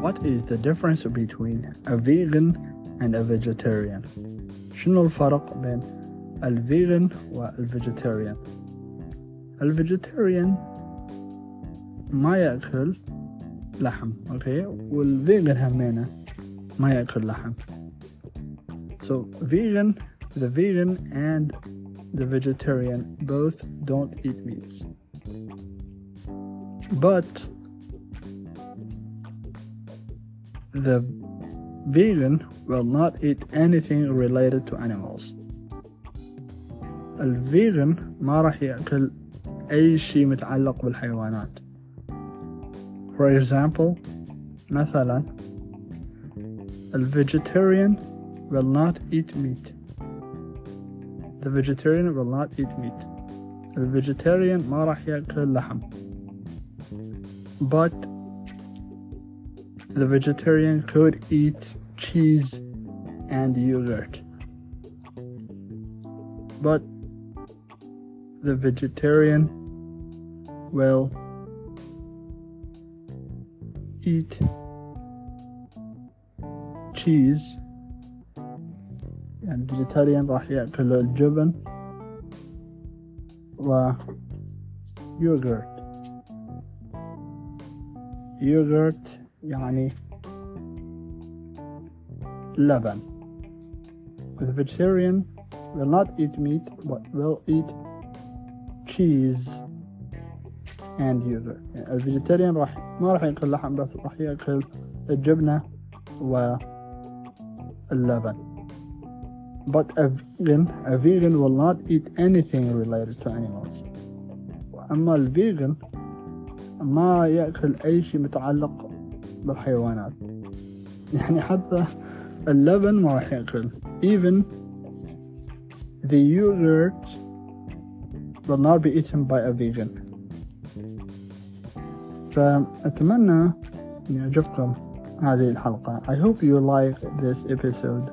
What is the difference between a vegan and a vegetarian? شنو الفرق بين الفيغن والفيجيتيريان؟ الفيجيتيريان ما يأكل لحم اوكي والفيغن همينه ما يأكل لحم so vegan the vegan and the vegetarian both don't eat meats but the vegan will not eat anything related to animals الفيغن ما راح يأكل أي شيء متعلق بالحيوانات for example مثلا الvegetarian will not eat meat the vegetarian will not eat meat الvegetarian ما راح يأكل لحم but the vegetarian could eat cheese and yogurt. But the vegetarian will eat cheese يعني vegetarian راح يأكل الجبن و yogurt yogurt يعني لبن the vegetarian will not eat meat but will eat cheese and yogurt يعني الفيجيتيريان راح ما راح ياكل لحم بس راح ياكل الجبنة واللبن but a vegan a vegan will not eat anything related to animals أما الفيغن ما يأكل أي شيء متعلق بالحيوانات يعني حتى اللبن ما راح يأكل even the yogurt will not be eaten by a vegan فأتمنى أن يعجبكم هذه الحلقة I hope you like this episode